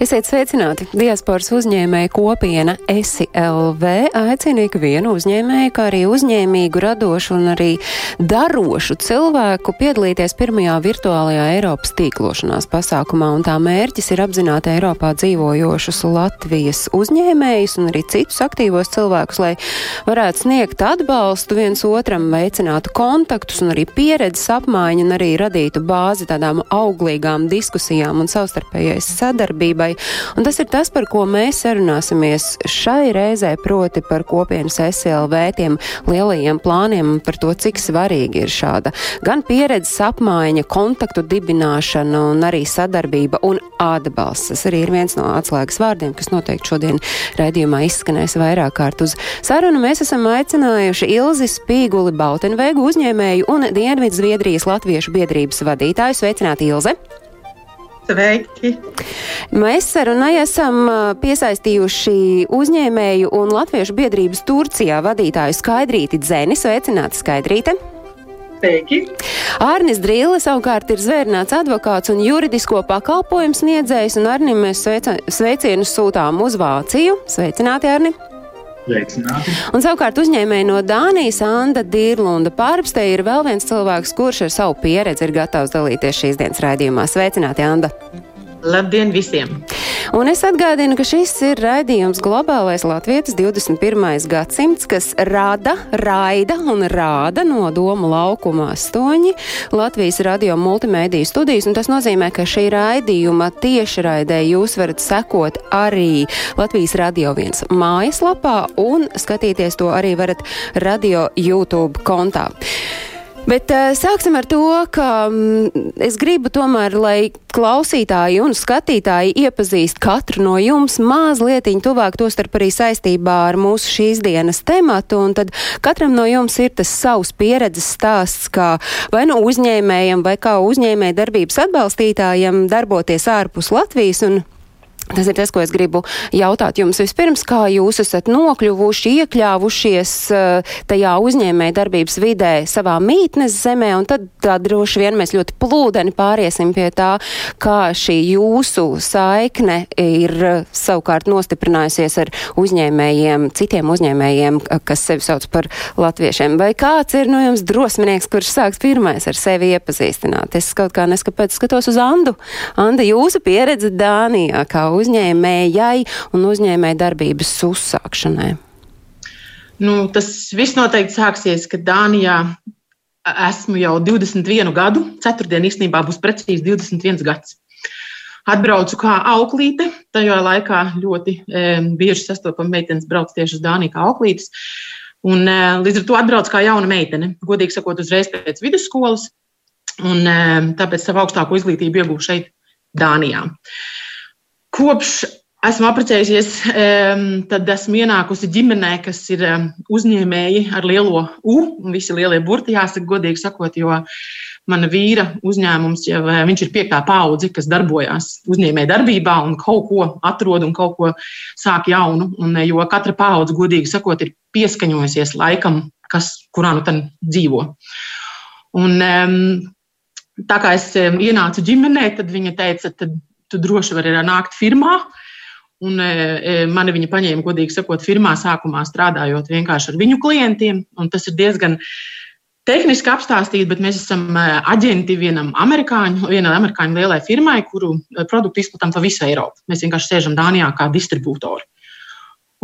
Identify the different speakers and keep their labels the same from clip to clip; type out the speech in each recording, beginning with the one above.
Speaker 1: Esiet sveicināti! Diasporas uzņēmēja kopiena ESI LV aicina ikvienu uzņēmēju, kā arī uzņēmīgu, radošu un arī darošu cilvēku piedalīties pirmajā virtuālajā Eiropas tīklošanās pasākumā, un tā mērķis ir apzināt Eiropā dzīvojošus Latvijas uzņēmējus un arī citus aktīvos cilvēkus, lai varētu sniegt atbalstu viens otram, veicinātu kontaktus un arī pieredzes apmaiņu un arī radītu bāzi tādām auglīgām diskusijām un savstarpējai sadarbībai. Un tas ir tas, par ko mēs sarunāsimies šai reizē, proti par kopienas SLV tiem lielajiem plāniem un par to, cik svarīgi ir šāda gan pieredzes apmaiņa, kontaktu dibināšana un arī sadarbība un atbalsts. Tas arī ir viens no atslēgas vārdiem, kas noteikti šodien raidījumā izskanēs vairāk kārt uz sarunu. Mēs esam aicinājuši Ilzi Spīguli Bautenveigu uzņēmēju un Dienvidu Zviedrijas Latviešu biedrības vadītāju. Sveicināti, Ilze!
Speaker 2: Sveiki!
Speaker 1: Mēs sarunai esam piesaistījuši uzņēmēju un latviešu biedrības Turcijā vadītāju Skaidrīti Dzeni. Sveicināti, Skaidrīte!
Speaker 2: Sveiki!
Speaker 1: Arnis Drīle savukārt ir zvērnāts advokāts un juridisko pakalpojumu sniedzējs, un Arnim mēs sveica, sveicienus sūtām uz Vāciju. Sveicināti, Arni!
Speaker 3: Sveicināti!
Speaker 1: Un savukārt uzņēmēji no Dānijas Anda Dīrlunda pārpstē ir vēl viens cilvēks, kurš ar savu pieredzi ir gatavs dalīties šīs dienas raidījumā. Sveicināti, Anda!
Speaker 2: Labdien visiem!
Speaker 1: Un es atgādinu, ka šis ir raidījums Globālais Latvijas 21. gadsimts, kas rada, raida un rāda no Doma laukuma astoņi Latvijas radio multimediju studijas. Un tas nozīmē, ka šī raidījuma tiešraidē jūs varat sekot arī Latvijas radio viens mājaslapā un skatīties to arī varat radio YouTube kontā. Bet uh, sāksim ar to, ka um, es gribu tomēr, lai klausītāji un skatītāji iepazīst katru no jums mazliet tuvāk, tostarp arī saistībā ar mūsu šīs dienas tematu. Un tad katram no jums ir tas savs pieredzes stāsts, kā vai nu uzņēmējam, vai kā uzņēmēja darbības atbalstītājam darboties ārpus Latvijas. Un, Tas ir tas, ko es gribu jautāt jums vispirms, kā jūs esat nokļuvuši, iekļāvušies uh, tajā uzņēmēja darbības vidē savā mītnes zemē, un tad tā droši vien mēs ļoti plūdeni pāriesim pie tā, kā šī jūsu saikne ir uh, savukārt nostiprinājusies ar uzņēmējiem, citiem uzņēmējiem, kas sevi sauc par latviešiem. Vai kāds ir no jums drosminieks, kurš sāks pirmais ar sevi iepazīstināt? Es kaut kā neskapēc skatos uz Andu. Anda, jūsu pieredze Dānijā, kā uzņēmējai un uzņēmēja darbības uzsākšanai?
Speaker 2: Nu, tas viss noteikti sāksies, kad Dānijā esmu jau 21 gadu. Ceturtdien īstenībā būs precīzi 21 gads. Atbraucu kā auklīte. Tajā laikā ļoti e, bieži sastopama meitenes brauc tieši uz Dāniju kā auklītes. Un, e, līdz ar to atbraucu kā jauna meitene. Godīgi sakot, uzreiz pēc vidusskolas. Un, e, tāpēc savu augstāko izglītību ieguvu šeit, Dānijā. Kopš esmu apprecējusies, tad esmu ienākusi ģimenē, kas ir uzņēmēji ar lielo U, un visi lielie burti, jāsaka, godīgi sakot, jo mana vīra uzņēmums jau viņš ir piektā paudze, kas darbojās uzņēmēja darbībā un kaut ko atrod un kaut ko sāk jaunu. Un, jo katra paudze, godīgi sakot, ir pieskaņojusies laikam, kas, kurā nu tad dzīvo. Un, tā kā es ienācu ģimenē, tad viņa teica, tad tu droši vari nākt firmā. Un e, mani viņa paņēma, godīgi sakot, firmā sākumā strādājot vienkārši ar viņu klientiem. Tas ir diezgan tehniski apstāstīts, bet mēs esam aģenti vienam amerikāņu, vienai amerikāņu lielai firmai, kuru produktu izplatām pa visu Eiropu. Mēs vienkārši sēžam Dānijā kā distribūtori.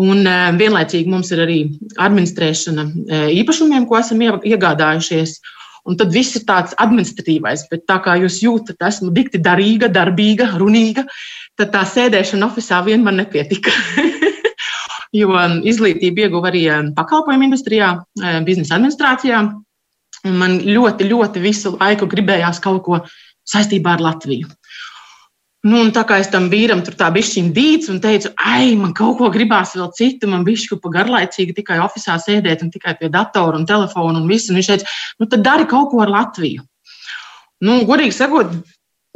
Speaker 2: Un vienlaicīgi mums ir arī administrēšana īpašumiem, ko esam iegādājušies. Un tad viss ir tāds administratīvais, bet tā kā jūs jūtat, esmu dikti darīga, darbīga, runīga, tad tā sēdēšana oficiālā vien man nepietika. jo izglītību ieguva arī pakalpojumu industrijā, biznesa administrācijā. Man ļoti, ļoti visu laiku gribējās kaut ko saistībā ar Latviju. Nu, tā kā es tam vīram tur tā bišķiņa dīts un teicu, ai, man kaut ko gribās vēl citu, man bišķi pa garlaicīgi tikai oficiālā sēdēt un tikai pie datora un telefona un viss. Un viņš teica, nu tad dari kaut ko ar Latviju. Nu, godīgi sakot,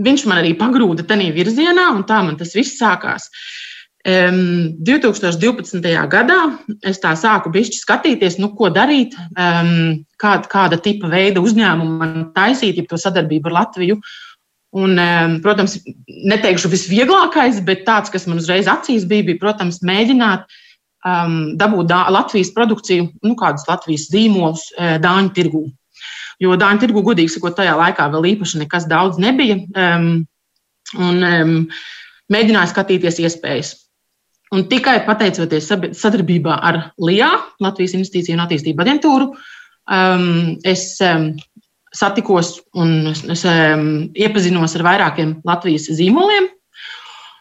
Speaker 2: viņš man arī pagrūda tajā virzienā, un tā man tas viss sākās. Um, 2012. gadā es tā sāku bišķi skatīties, nu, ko darīt, um, kāda, kāda tipa veida uzņēmumu man taisīt, ja to sadarbību ar Latviju. Un, um, protams, neteikšu visvieglākais, bet tāds, kas man uzreiz acīs bija, bija, protams, mēģināt um, dabūt dā, Latvijas produkciju, nu, kādus Latvijas zīmolus uh, Dāņu tirgū. Jo Dāņu tirgu, godīgi sakot, tajā laikā vēl īpaši nekas daudz nebija. Um, un um, mēģināju skatīties iespējas. Un tikai pateicoties sadarbībā ar LIA, Latvijas Investīciju un attīstību aģentūru, um, es um, satikos un es um, iepazinos ar vairākiem Latvijas zīmoliem.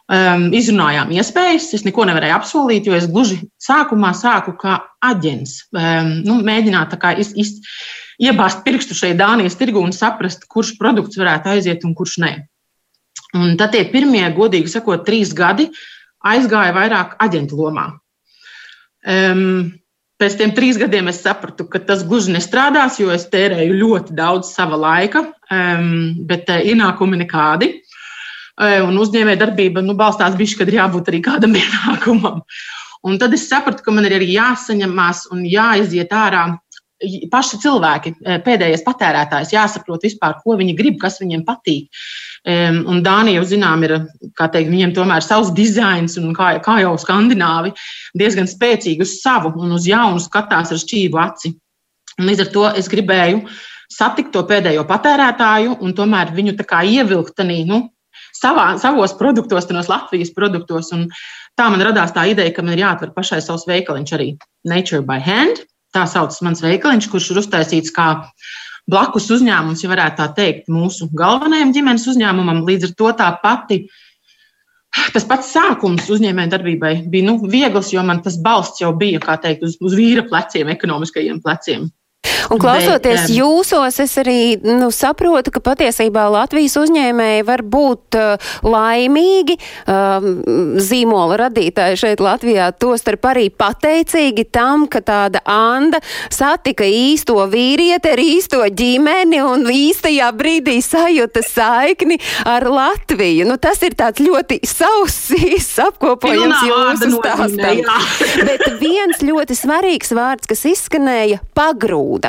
Speaker 2: Um, izrunājām iespējas. Es neko nevarēju apsolīt, jo es gluži sākumā sāku kā aģents. Um, nu, mēģināt kā, iz, iz, iebāzt pirkstu šeit Dānijas tirgu un saprast, kurš produkts varētu aiziet un kurš nē. Un tad tie pirmie, godīgi sakot, trīs gadi aizgāja vairāk aģentu lomā. Um, pēc tam trīs gadiem es sapratu, ka tas gluži nestrādās, jo es tērēju ļoti daudz sava laika, bet uh, ienākumi nekādi. Uh, un uzņēmēja darbība nu, balstās bišķi, kad ir jābūt arī kādam ienākumam. Un tad es sapratu, ka man ir arī jāsaņemās un jāiziet ārā paši cilvēki, pēdējais patērētājs, jāsaprot vispār, ko viņi grib, kas viņiem patīk. Un Dānija, zinām, ir, kā teikt, viņiem tomēr savs dizains, un kā, kā jau skandināvi, diezgan spēcīgi uz savu un uz jaunu skatās ar šķīvu aci. Un līdz ar to es gribēju satikt to pēdējo patērētāju un tomēr viņu tā kā ievilkt tanī, nu, savā, savos produktos, tanos Latvijas produktos. Un tā man radās tā ideja, ka man ir jāatver pašai savs veikaliņš arī Nature by Hand. Tā saucas mans veikaliņš, kurš ir uztaisīts kā blakus uzņēmums, ja varētu tā teikt, mūsu galvenajam ģimenes uzņēmumam. Līdz ar to tā pati. Tas pats sākums uzņēmējdarbībai darbībai bija nu, viegls, jo man tas balsts jau bija, teikt, uz, uz vīra pleciem, ekonomiskajiem pleciem.
Speaker 1: Un klausoties Bet, jūsos, es arī nu, saprotu, ka patiesībā Latvijas uzņēmēji var būt uh, laimīgi, um, zīmola radītāji šeit Latvijā, tostarp arī pateicīgi tam, ka tāda Anda satika īsto vīrieti ar īsto ģimeni un īstajā brīdī sajuta saikni ar Latviju. Nu, tas ir tāds ļoti sausīs apkopojums jūsu stāstam. Bet viens ļoti svarīgs vārds, kas izskanēja - pagrūda.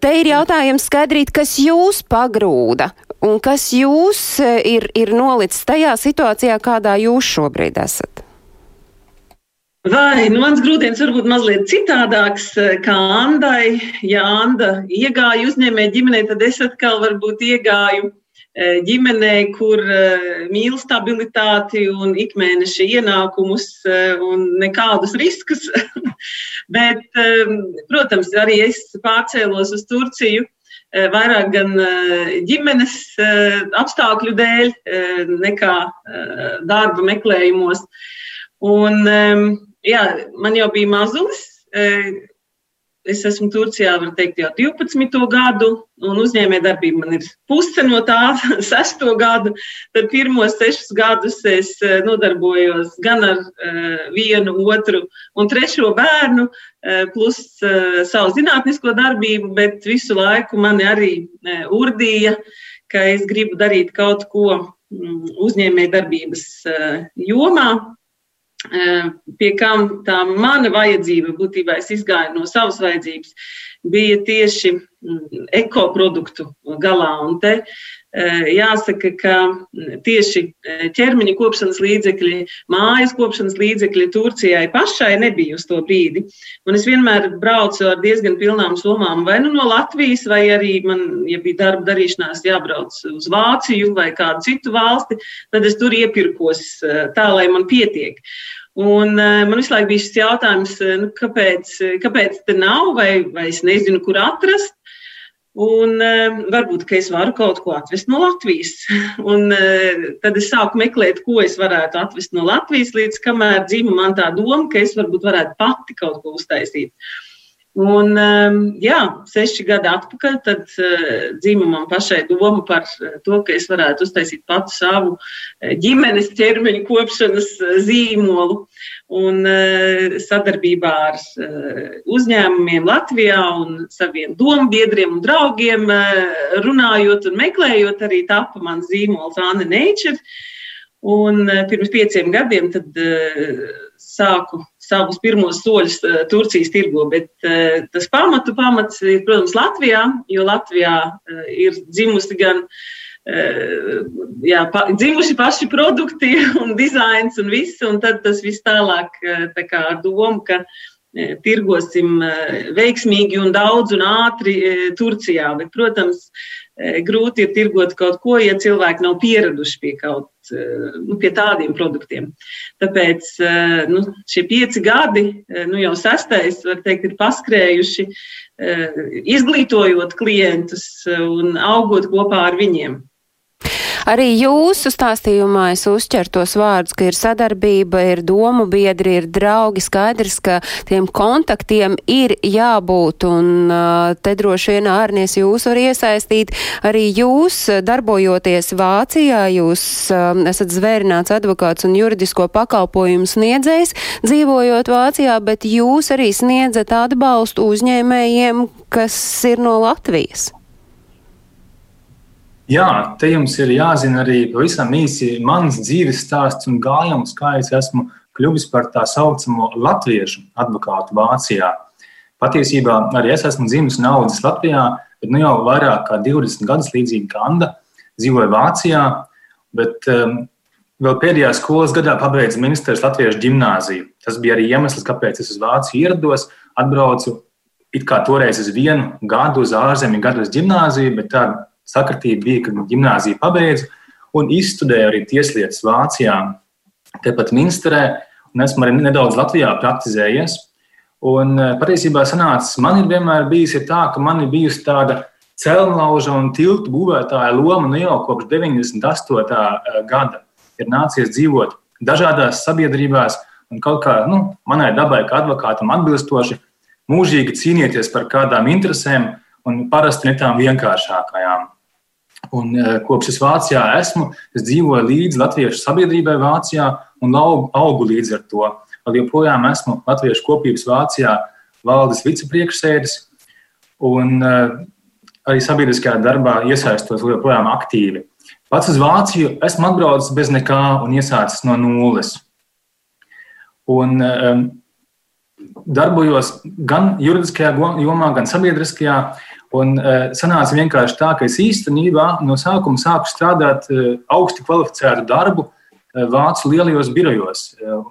Speaker 1: Te ir jautājums skaidrīt, kas jūs pagrūda un kas jūs e, ir, ir nolicis tajā situācijā, kādā jūs šobrīd esat.
Speaker 4: Vai nu, mans grūdienis varbūt mazliet citādāks e, kā Andai. Ja Anda iegāja uzņēmē ģimenē, tad es atkal varbūt iegāju ģimenē, kur e, mīl stabilitāti un ikmēneša ienākumus e, un nekādus riskus. Bet, protams, arī es pārcēlos uz Turciju vairāk gan ģimenes apstākļu dēļ, nekā darba meklējumos. Un, jā, man jau bija mazulis, Es esmu Turcijā, var teikt, jau 12 gadu, un uzņēmējdarbība man ir puse no tā, 6 gadu. Tad pirmos 6 gadus es eh, nodarbojos gan ar uh, vienu, otru un trešo bērnu, uh, plus savu zinātnisko darbību, bet visu laiku mani arī urdīja, ka es gribu darīt kaut ko um, uzņēmējdarbības jomā. Eh, pie kam tā mana vajadzība, būtībā es izgāju no savas vajadzības, bija tieši mm, ekoproduktu galā. Un te jāsaka, ka tieši eh, ķermeņa kopšanas līdzekļi, mājas kopšanas līdzekļi Turcijai pašai nebija uz to brīdi. Un es vienmēr braucu ar diezgan pilnām summām, vai nu no Latvijas, vai arī man, ja bija darba darīšanās, jābrauc uz Vāciju vai kādu citu valsti, tad es tur iepirkos tā, lai man pietiek. Un man visu laiku bija šis jautājums, nu, kāpēc, kāpēc te nav, vai, vai es nezinu, kur atrast. Un uh, varbūt, ka es varu kaut ko atvest no Latvijas. Un uh, tad es sāku meklēt, ko es varētu atvest no Latvijas, līdz kamēr dzīva man tā doma, ka es varbūt varētu pati kaut ko uztaisīt. Un, um, jā, seši gadi atpakaļ, tad uh, dzima man pašai doma par uh, to, ka es varētu uztaisīt patu savu uh, ģimenes ķermeņa kopšanas zīmolu. Un sadarbībā ar uzņēmumiem Latvijā un saviem dombiedriem un draugiem runājot un meklējot, arī tapa mans zīmols Anne Nature. Un pirms pieciem gadiem tad sāku savus pirmos soļus uh, Turcijas tirgo. Bet uh, tas pamatu pamats ir, protams, Latvijā, jo Latvijā uh, ir dzimusi gan. Jā, pa, dzimuši paši produkti un dizains un viss, un tad tas viss tālāk tā kā ar domu, ka tirgosim veiksmīgi un daudz un ātri Turcijā. Bet, protams, grūti ir tirgot kaut ko, ja cilvēki nav pieraduši pie kaut Eh, nu, pie tādiem produktiem. Tāpēc eh, nu, šie pieci gadi, eh, nu, jau sestais, var teikt, ir paskrējuši, izglītojot klientus un augot kopā ar viņiem.
Speaker 1: Arī jūsu stāstījumā es uzķeru tos vārdus, ka ir sadarbība, ir domu biedri, ir draugi. Skaidrs, ka tiem kontaktiem ir jābūt, un te droši vien ārnies jūs var iesaistīt. Arī jūs, darbojoties Vācijā, jūs esat zvērināts advokāts un juridisko pakalpojumu sniedzējs, dzīvojot Vācijā, bet jūs arī sniedzat atbalstu uzņēmējiem, kas ir no Latvijas.
Speaker 5: Jā, te jums ir jāzina arī pavisam īsi mans dzīves stāsts un gājums, kā es esmu kļuvis par tā saucamo latviešu advokātu Vācijā. Patiesībā arī es esmu dzimis un audzis Latvijā, bet nu jau vairāk kā 20 gadus līdzīgi kā Anna dzīvoju Vācijā, bet um, vēl pēdējā skolas gadā pabeidzu ministrs Latviešu gimnāziju. Tas bija arī iemesls, kāpēc es uz Vāciju ierados, atbraucu it kā toreiz uz vienu gadu uz ārzemju, gadu uz gimnāziju, bet tā sakritība bija, kad gimnāziju pabeidzu un izstudēju arī tieslietas Vācijā, tepat Minsterē, un esmu arī nedaudz Latvijā praktizējies. Un eh, patiesībā sanācis, man ir vienmēr bijis tā, ka man ir bijusi tāda celmlauža un tiltu būvētāja loma nu jau kopš 98. Eh, gada. Ir nācies dzīvot dažādās sabiedrībās un kaut kā nu, manai dabai, kā advokātam, atbilstoši mūžīgi cīnīties par kādām interesēm un parasti ne tām vienkāršākajām. Un, e, kopš es Vācijā esmu, es dzīvoju līdzi latviešu sabiedrībai Vācijā un augu, augu līdz ar to. Vēl joprojām esmu Latviešu kopības Vācijā valdes vicepriekšsēdis un e, arī sabiedriskajā darbā iesaistos joprojām aktīvi. Pats uz Vāciju esmu atbraucis bez nekā un iesācis no nulles. Un, um, darbojos gan juridiskajā jomā, gan sabiedriskajā. Un uh, sanāca vienkārši tā, ka es īstenībā no sākuma sāku strādāt uh, augsti kvalificētu darbu uh, Vācu lielajos birojos.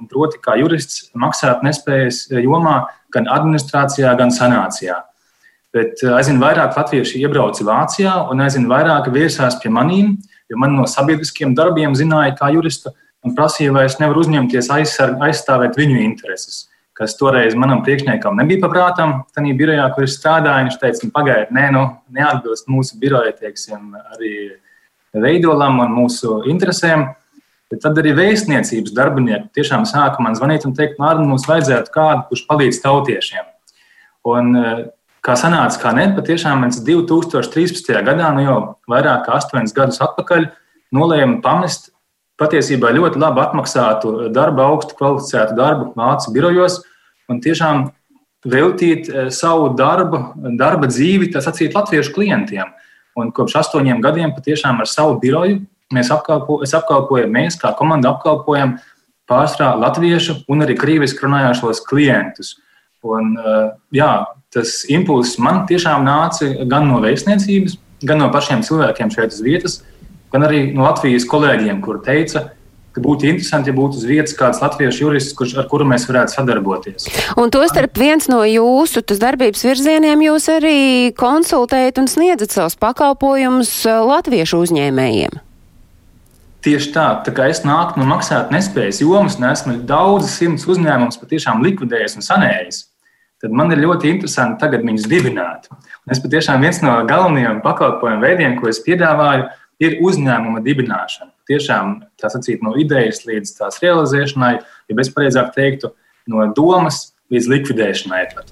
Speaker 5: Proti, kā jurists maksāt nespējas jomā, gan administrācijā, gan sanācijā. Bet aizvien vairāk latvieši iebrauca Vācijā un aizvien vairāk viesās pie manīm, jo man no sabiedriskiem darbiem zināja, kā jurista, un prasīja, vai es nevaru uzņemties aizstāvēt viņu intereses kas toreiz manam priekšniekam nebija paprātam. Tajā birojā, kur es strādāju, viņš teica, nu, pagaidiet, nē, nu, neatbilst mūsu biroja teiksim, arī veidolam un mūsu interesēm. Bet tad arī vēstniecības darbinieki tiešām sāka man zvanīt un teikt, Mārtiņ, mums vajadzētu kādu, kurš palīdz tautiešiem. Un, eh, kā sanāca, kā ne, patiešām mēs 2013. gadā, nu jau vairāk kā astoņus gadus atpakaļ, nolēma pamest patiesībā ļoti labi apmaksātu darbu, augstu kvalificētu darbu Vācu birojos, un tiešām veltīt eh, savu darbu, darba dzīvi, tas acīt latviešu klientiem. Un kopš astoņiem gadiem patiešām ar savu biroju mēs apkalpo, apkalpojam, mēs kā komanda apkalpojam pārsvarā latviešu un arī krīviski runājošos klientus. Un, eh, jā, tas impulss man tiešām nāca gan no vēstniecības, gan no pašiem cilvēkiem šeit uz vietas, gan arī no Latvijas kolēģiem, kur teica, ka būtu interesanti, ja būtu uz vietas kāds latviešu jurists, kurš, ar kuru mēs varētu sadarboties.
Speaker 1: Un tostarp viens no jūsu darbības virzieniem jūs arī konsultējat un sniedzat savus pakalpojumus uh, latviešu uzņēmējiem.
Speaker 5: Tieši tā, tā kā es nāku no maksāt nespējas jomas, un esmu daudzas simtus uzņēmumus patiešām likvidējis un sanējis, tad man ir ļoti interesanti tagad viņus dibināt. Un es patiešām viens no galvenajiem pakalpojumu veidiem, ko es piedāvāju, ir uzņēmuma dibināšana. Tiešām tā sacīt no idejas līdz tās realizēšanai, ja bez pareizāk teiktu, no domas līdz likvidēšanai. Pat.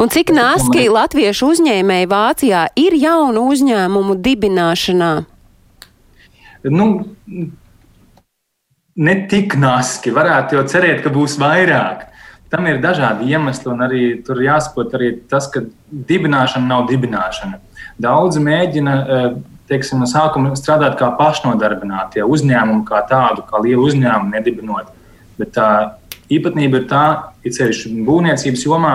Speaker 1: Un cik naski latviešu uzņēmēji Vācijā ir jaunu uzņēmumu dibināšanā?
Speaker 5: Nu, ne tik naski. Varētu jau cerēt, ka būs vairāk. Tam ir dažādi iemesli, un arī tur jāsaprot arī tas, ka dibināšana nav dibināšana. Daudzi mēģina eh, teiksim, no sākuma strādāt kā pašnodarbinātie uzņēmumi, kā tādu, kā lielu uzņēmumu nedibinot. Bet tā īpatnība ir tā, ka ceļš būvniecības jomā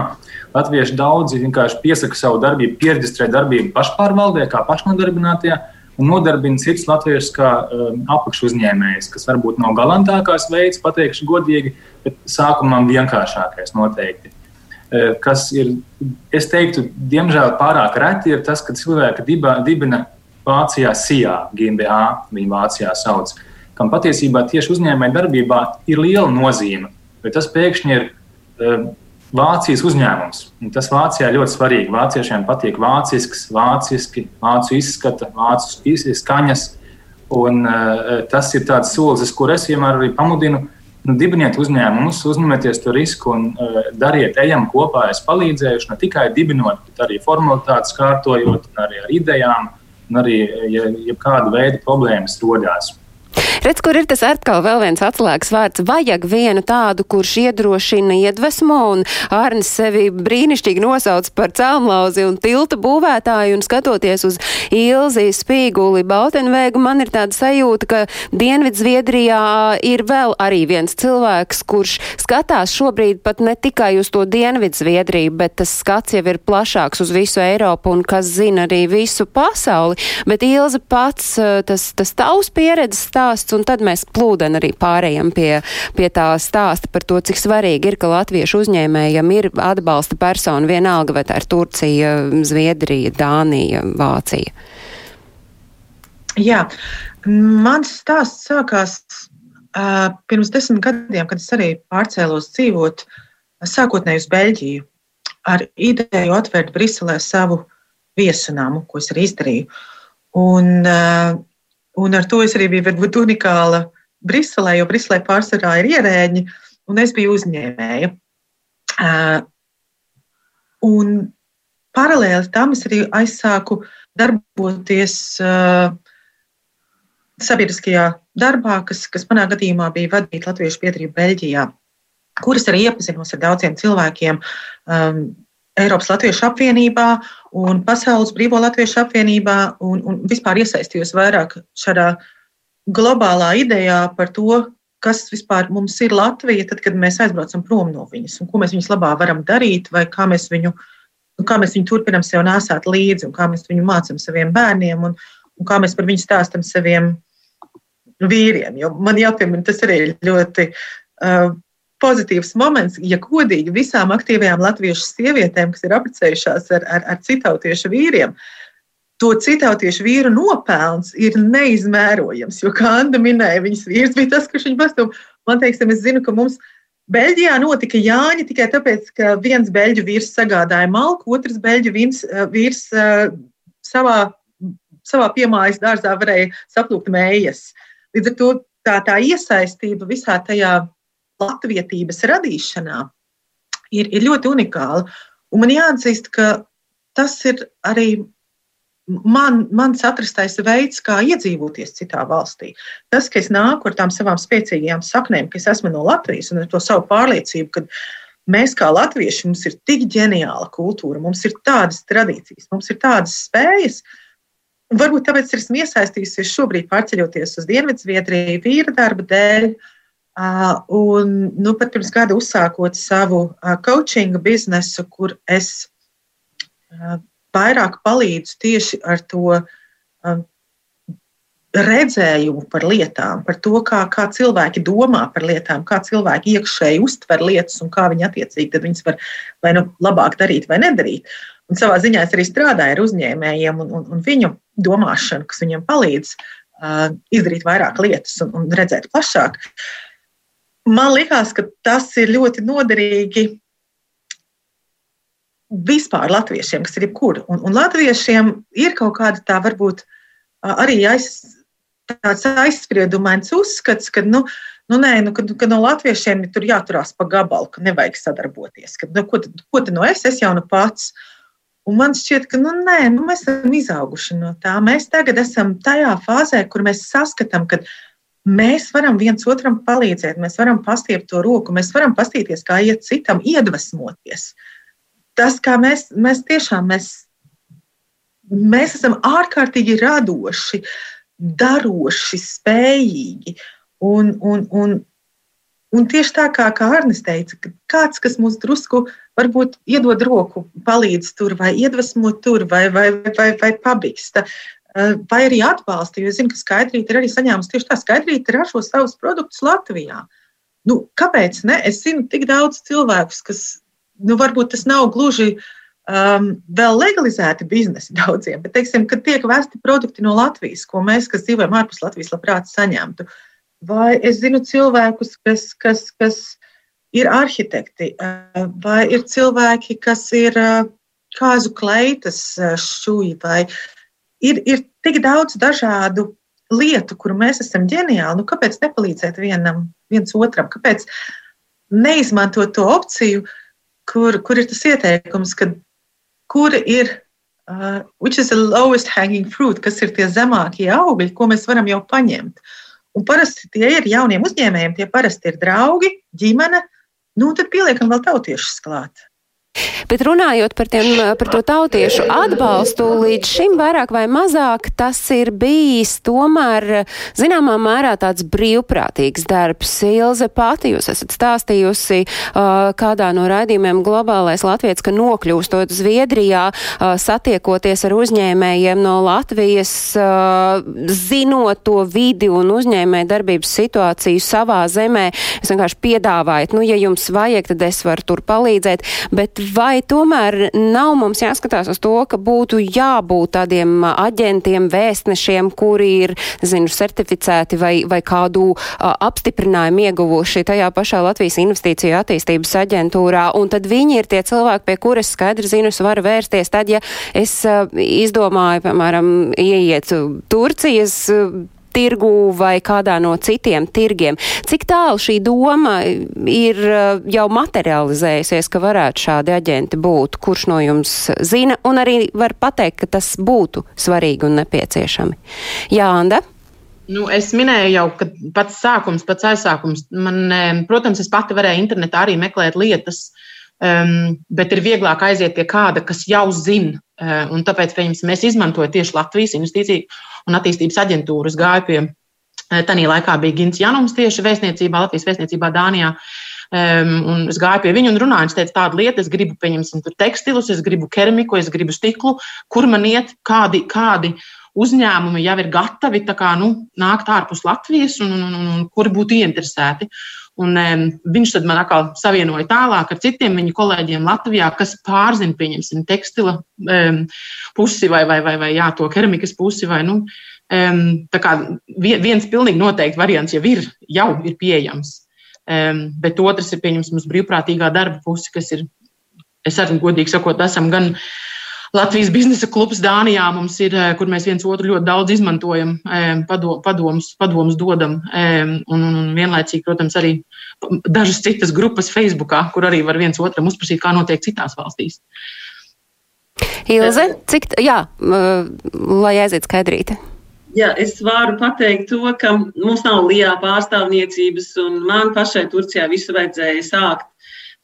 Speaker 5: latvieši daudzi vienkārši piesaka savu darbību, pierģistrē darbību pašpārvaldē, kā pašnodarbinātie un nodarbina citus latviešus kā um, apakšu uzņēmējus, kas varbūt nav galantākais veids, pateikšu godīgi, bet sākumam vienkāršākais noteikti. Kas ir, es teiktu, diemžēl pārāk reti ir tas, ka cilvēki dibina Vācijā SIA GmbH, viņa Vācijā sauc, kam patiesībā tieši uzņēmēja darbībā ir liela nozīme, bet tas pēkšņi ir uh, Vācijas uzņēmums. Un tas Vācijā ļoti svarīgi. Vāciešiem patīk vācisks, vāciski, vācu izskata, vācu skaņas. Un, uh, tas ir tāds solis, kur es vienmēr arī pamudinu. Nu, dibiniet uzņēmumus, uzņemieties to risku un uh, dariet, ejam kopā. Es palīdzēšu ne tikai dibinot, bet arī formalitātes kārtojot, arī ar idejām, un arī, ja, ja kāda veida problēmas rodās.
Speaker 1: Redz, kur ir tas atkal vēl viens atslēgas vārds. Vajag vienu tādu, kurš iedrošina, iedvesmo, un Ārnis sevi brīnišķīgi nosauc par celmlauzi un tilta būvētāju, un skatoties uz Ilzi, Spīguli, Bautenvēgu, man ir tāda sajūta, ka Dienvidzviedrijā ir vēl arī viens cilvēks, kurš skatās šobrīd pat ne tikai uz to Dienvidzviedriju, bet tas skats jau ir plašāks uz visu Eiropu un kas zina arī visu pasauli. Bet Ilza pats, tas, tas tavs pieredzes stāsts, un tad mēs plūden arī pārējām pie, pie tā stāsta par to, cik svarīgi ir, ka latviešu uzņēmējiem ir atbalsta persona vienalga, vai tā ir Turcija, Zviedrija, Dānija, Vācija.
Speaker 6: Jā, mans stāsts sākās uh, pirms desmit gadiem, kad es arī pārcēlos dzīvot sākotnēji uz Beļģiju ar ideju atvērt Briselē savu viesunamu, ko es arī izdarīju. Un, uh, Un ar to es arī biju varbūt unikāla Briselē, jo Briselē pārsvarā ir ierēģi, un es biju uzņēmēja. Uh, un paralēli tam es arī aizsāku darboties uh, sabiedriskajā darbā, kas, kas manā gadījumā bija vadīt Latviešu biedrību Beļģijā, kuras arī iepazinos ar daudziem cilvēkiem. Um, Eiropas Latviešu apvienībā un Pasaules Brīvo Latviešu apvienībā un, un vispār iesaistījos vairāk šādā globālā idejā par to, kas vispār mums ir Latvija, tad, kad mēs aizbraucam prom no viņas un ko mēs viņas labā varam darīt, vai kā mēs viņu, kā mēs viņu turpinam sev nesāt līdzi, un kā mēs viņu mācām saviem bērniem, un, un kā mēs par viņu stāstam saviem vīriem. Jo man jāpiemina, tas arī ļoti uh, pozitīvs moments, ja godīgi visām aktīvajām latviešu sievietēm, kas ir apprecējušās ar, ar, ar citautiešu vīriem. To citautiešu vīru nopelns ir neizmērojams, jo, kā Anna minēja, viņas vīrs bija tas, kurš viņu pastāv. Man teiksim, es zinu, ka mums Beļģijā notika Jāņa tikai tāpēc, ka viens beļģu vīrs sagādāja malku, otrs beļģu vīrs, eh, vīrs eh, savā, savā piemājas dārzā varēja saplūkt mējas. Līdz ar to tā, tā iesaistība visā tajā latvietības radīšanā ir, ir ļoti unikāla. Un man jāatzīst, ka tas ir arī man, mans atrastais veids, kā iedzīvoties citā valstī. Tas, ka es nāku ar tām savām spēcīgajām saknēm, ka es esmu no Latvijas un ar to savu pārliecību, ka mēs kā latvieši mums ir tik ģeniāla kultūra, mums ir tādas tradīcijas, mums ir tādas spējas. Varbūt tāpēc esmu iesaistījusies šobrīd, pārceļoties uz Dienvidzviedriju, vīra darba dēļ, uh, Un nu, pat pirms gada uzsākot savu coachinga biznesu, kur es vairāk palīdzu tieši ar to redzējumu par lietām, par to, kā, kā cilvēki domā par lietām, kā cilvēki iekšēji uztver lietas un kā viņi attiecīgi viņas var vai nu labāk darīt vai nedarīt. Un savā ziņā es arī strādāju ar uzņēmējiem un, un, un viņu domāšanu, kas viņiem palīdz uh, izdarīt vairāk lietas un, un redzēt plašāk. Uh, man liekas, ka tas ir ļoti noderīgi vispār latviešiem, kas ir jebkur. Un, un latviešiem ir kaut kāda tā varbūt arī aiz, tāds aizspriedumains uzskats, ka nu, Nu, nē, nu, kad, kad no latviešiem tur jāturās pa gabalu, ka nevajag sadarboties. Kad, nu, ko, ko tad no es? Es jau nu pats. Un man šķiet, ka nu, nē, nu, mēs esam izauguši no tā. Mēs tagad esam tajā fāzē, kur mēs saskatām, ka mēs varam viens otram palīdzēt, mēs varam pastiept to roku, mēs varam pastīties, kā iet citam, iedvesmoties. Tas, kā mēs, mēs tiešām mēs, mēs esam ārkārtīgi radoši, daroši, spējīgi. Un, un, un, un tieši tā kā, kā Arnis teica, ka kāds, kas mums drusku varbūt iedod roku, palīdz tur, vai iedvesmo tur, vai, vai, vai, vai pabīsta, eh, vai arī atbalsta. Jo es zinu, ka Skaidrīte ir arī saņēmusi tieši tā, Skaidrīte ražo savus produktus Latvijā. Nu, kāpēc ne? Es zinu tik daudz cilvēkus, kas, nu, varbūt tas nav gluži um, vēl legalizēti biznesi daudziem, bet, teiksim, kad tiek vesti produkti no Latvijas, ko mēs, kas dzīvojam ārpus Latvijas, labprāt saņemtu. Vai es zinu cilvēkus, kas, kas, kas ir arhitekti, vai ir cilvēki, kas ir kāzu kleitas šūji, vai ir, ir tik daudz dažādu lietu, kur mēs esam ģeniāli. Nu, kāpēc nepalīdzēt vienam, viens otram? Kāpēc neizmantot to opciju, kur, kur ir tas ieteikums, ka kur ir, uh, which is the lowest hanging fruit, kas ir tie zemākie augļi, ko mēs varam jau paņemt. Un parasti tie ir jauniem uzņēmējiem, tie parasti ir draugi, ģimene. Nu, tad pieliekam vēl tautiešus klāt.
Speaker 1: Bet runājot par, tiem, par to tautiešu atbalstu, līdz šim vairāk vai mazāk tas ir bijis tomēr zināmā mērā tāds brīvprātīgs darbs. Ilze pati jūs esat stāstījusi uh, kādā no raidījumiem globālais Latvijas, ka nokļūstot Zviedrijā, uh, satiekoties ar uzņēmējiem no Latvijas, uh, zinot to vidi un uzņēmēju darbības situāciju savā zemē, es vienkārši piedāvājat, nu, ja jums vajag, tad es varu tur palīdzēt. Bet vai tomēr nav mums jāskatās uz to, ka būtu jābūt tādiem aģentiem, vēstnešiem, kuri ir, zinu, certificēti vai, vai kādu uh, apstiprinājumu ieguvuši tajā pašā Latvijas investīciju attīstības aģentūrā, un tad viņi ir tie cilvēki, pie kuras skaidri zinu, es varu vērsties tad, ja es uh, izdomāju, piemēram, ieiet Turcijas tirgu vai kādā no citiem tirgiem. Cik tālu šī doma ir uh, jau materializējusies, ka varētu šādi aģenti būt? Kurš no jums zina un arī var pateikt, ka tas būtu svarīgi un nepieciešami? Jā, Anda?
Speaker 2: Nu, es minēju jau, ka pats sākums, pats aizsākums, man, protams, es pati varēju internetā arī meklēt lietas, um, bet ir vieglāk aiziet pie kāda, kas jau zina. Uh, un tāpēc mēs izmantojam tieši Latvijas investīciju un attīstības aģentūras gāja pie. Eh, Tanī laikā bija Gins Janums tieši vēstniecībā, Latvijas vēstniecībā Dānijā. Um, es gāju pie viņa un runāju, es teicu, tādu lietu, es gribu, pieņemsim, tekstilus, es gribu keramiku, es gribu stiklu, kur man iet, kādi, kādi uzņēmumi jau ir gatavi kā, nu, nākt ārpus Latvijas un, un, un, un kuri būtu ieinteresēti. Un, um, viņš tad man atkal savienoja tālāk ar citiem viņa kolēģiem Latvijā, kas pārzina, pieņemsim, tekstila um, pusi vai, vai, vai, vai jā, to keramikas pusi. Vai, nu, um, tā kā viens pilnīgi noteikti variants jau ir, jau ir pieejams. Um, bet otrs ir, pieņemsim, uz brīvprātīgā darba pusi, kas ir, es arī godīgi sakot, esam gan uh, Latvijas biznesa klubs Dānijā mums ir, eh, kur mēs viens otru ļoti daudz izmantojam, eh, padomus, padomus dodam. Eh, un, un, un vienlaicīgi, protams, arī dažas citas grupas Facebookā, kur arī var viens otram uzprasīt, kā notiek citās valstīs.
Speaker 1: Ilze, cik, jā, lai aiziet skaidrīte.
Speaker 4: Jā, es varu pateikt to, ka mums nav lijā pārstāvniecības, un man pašai Turcijā visu vajadzēja sākt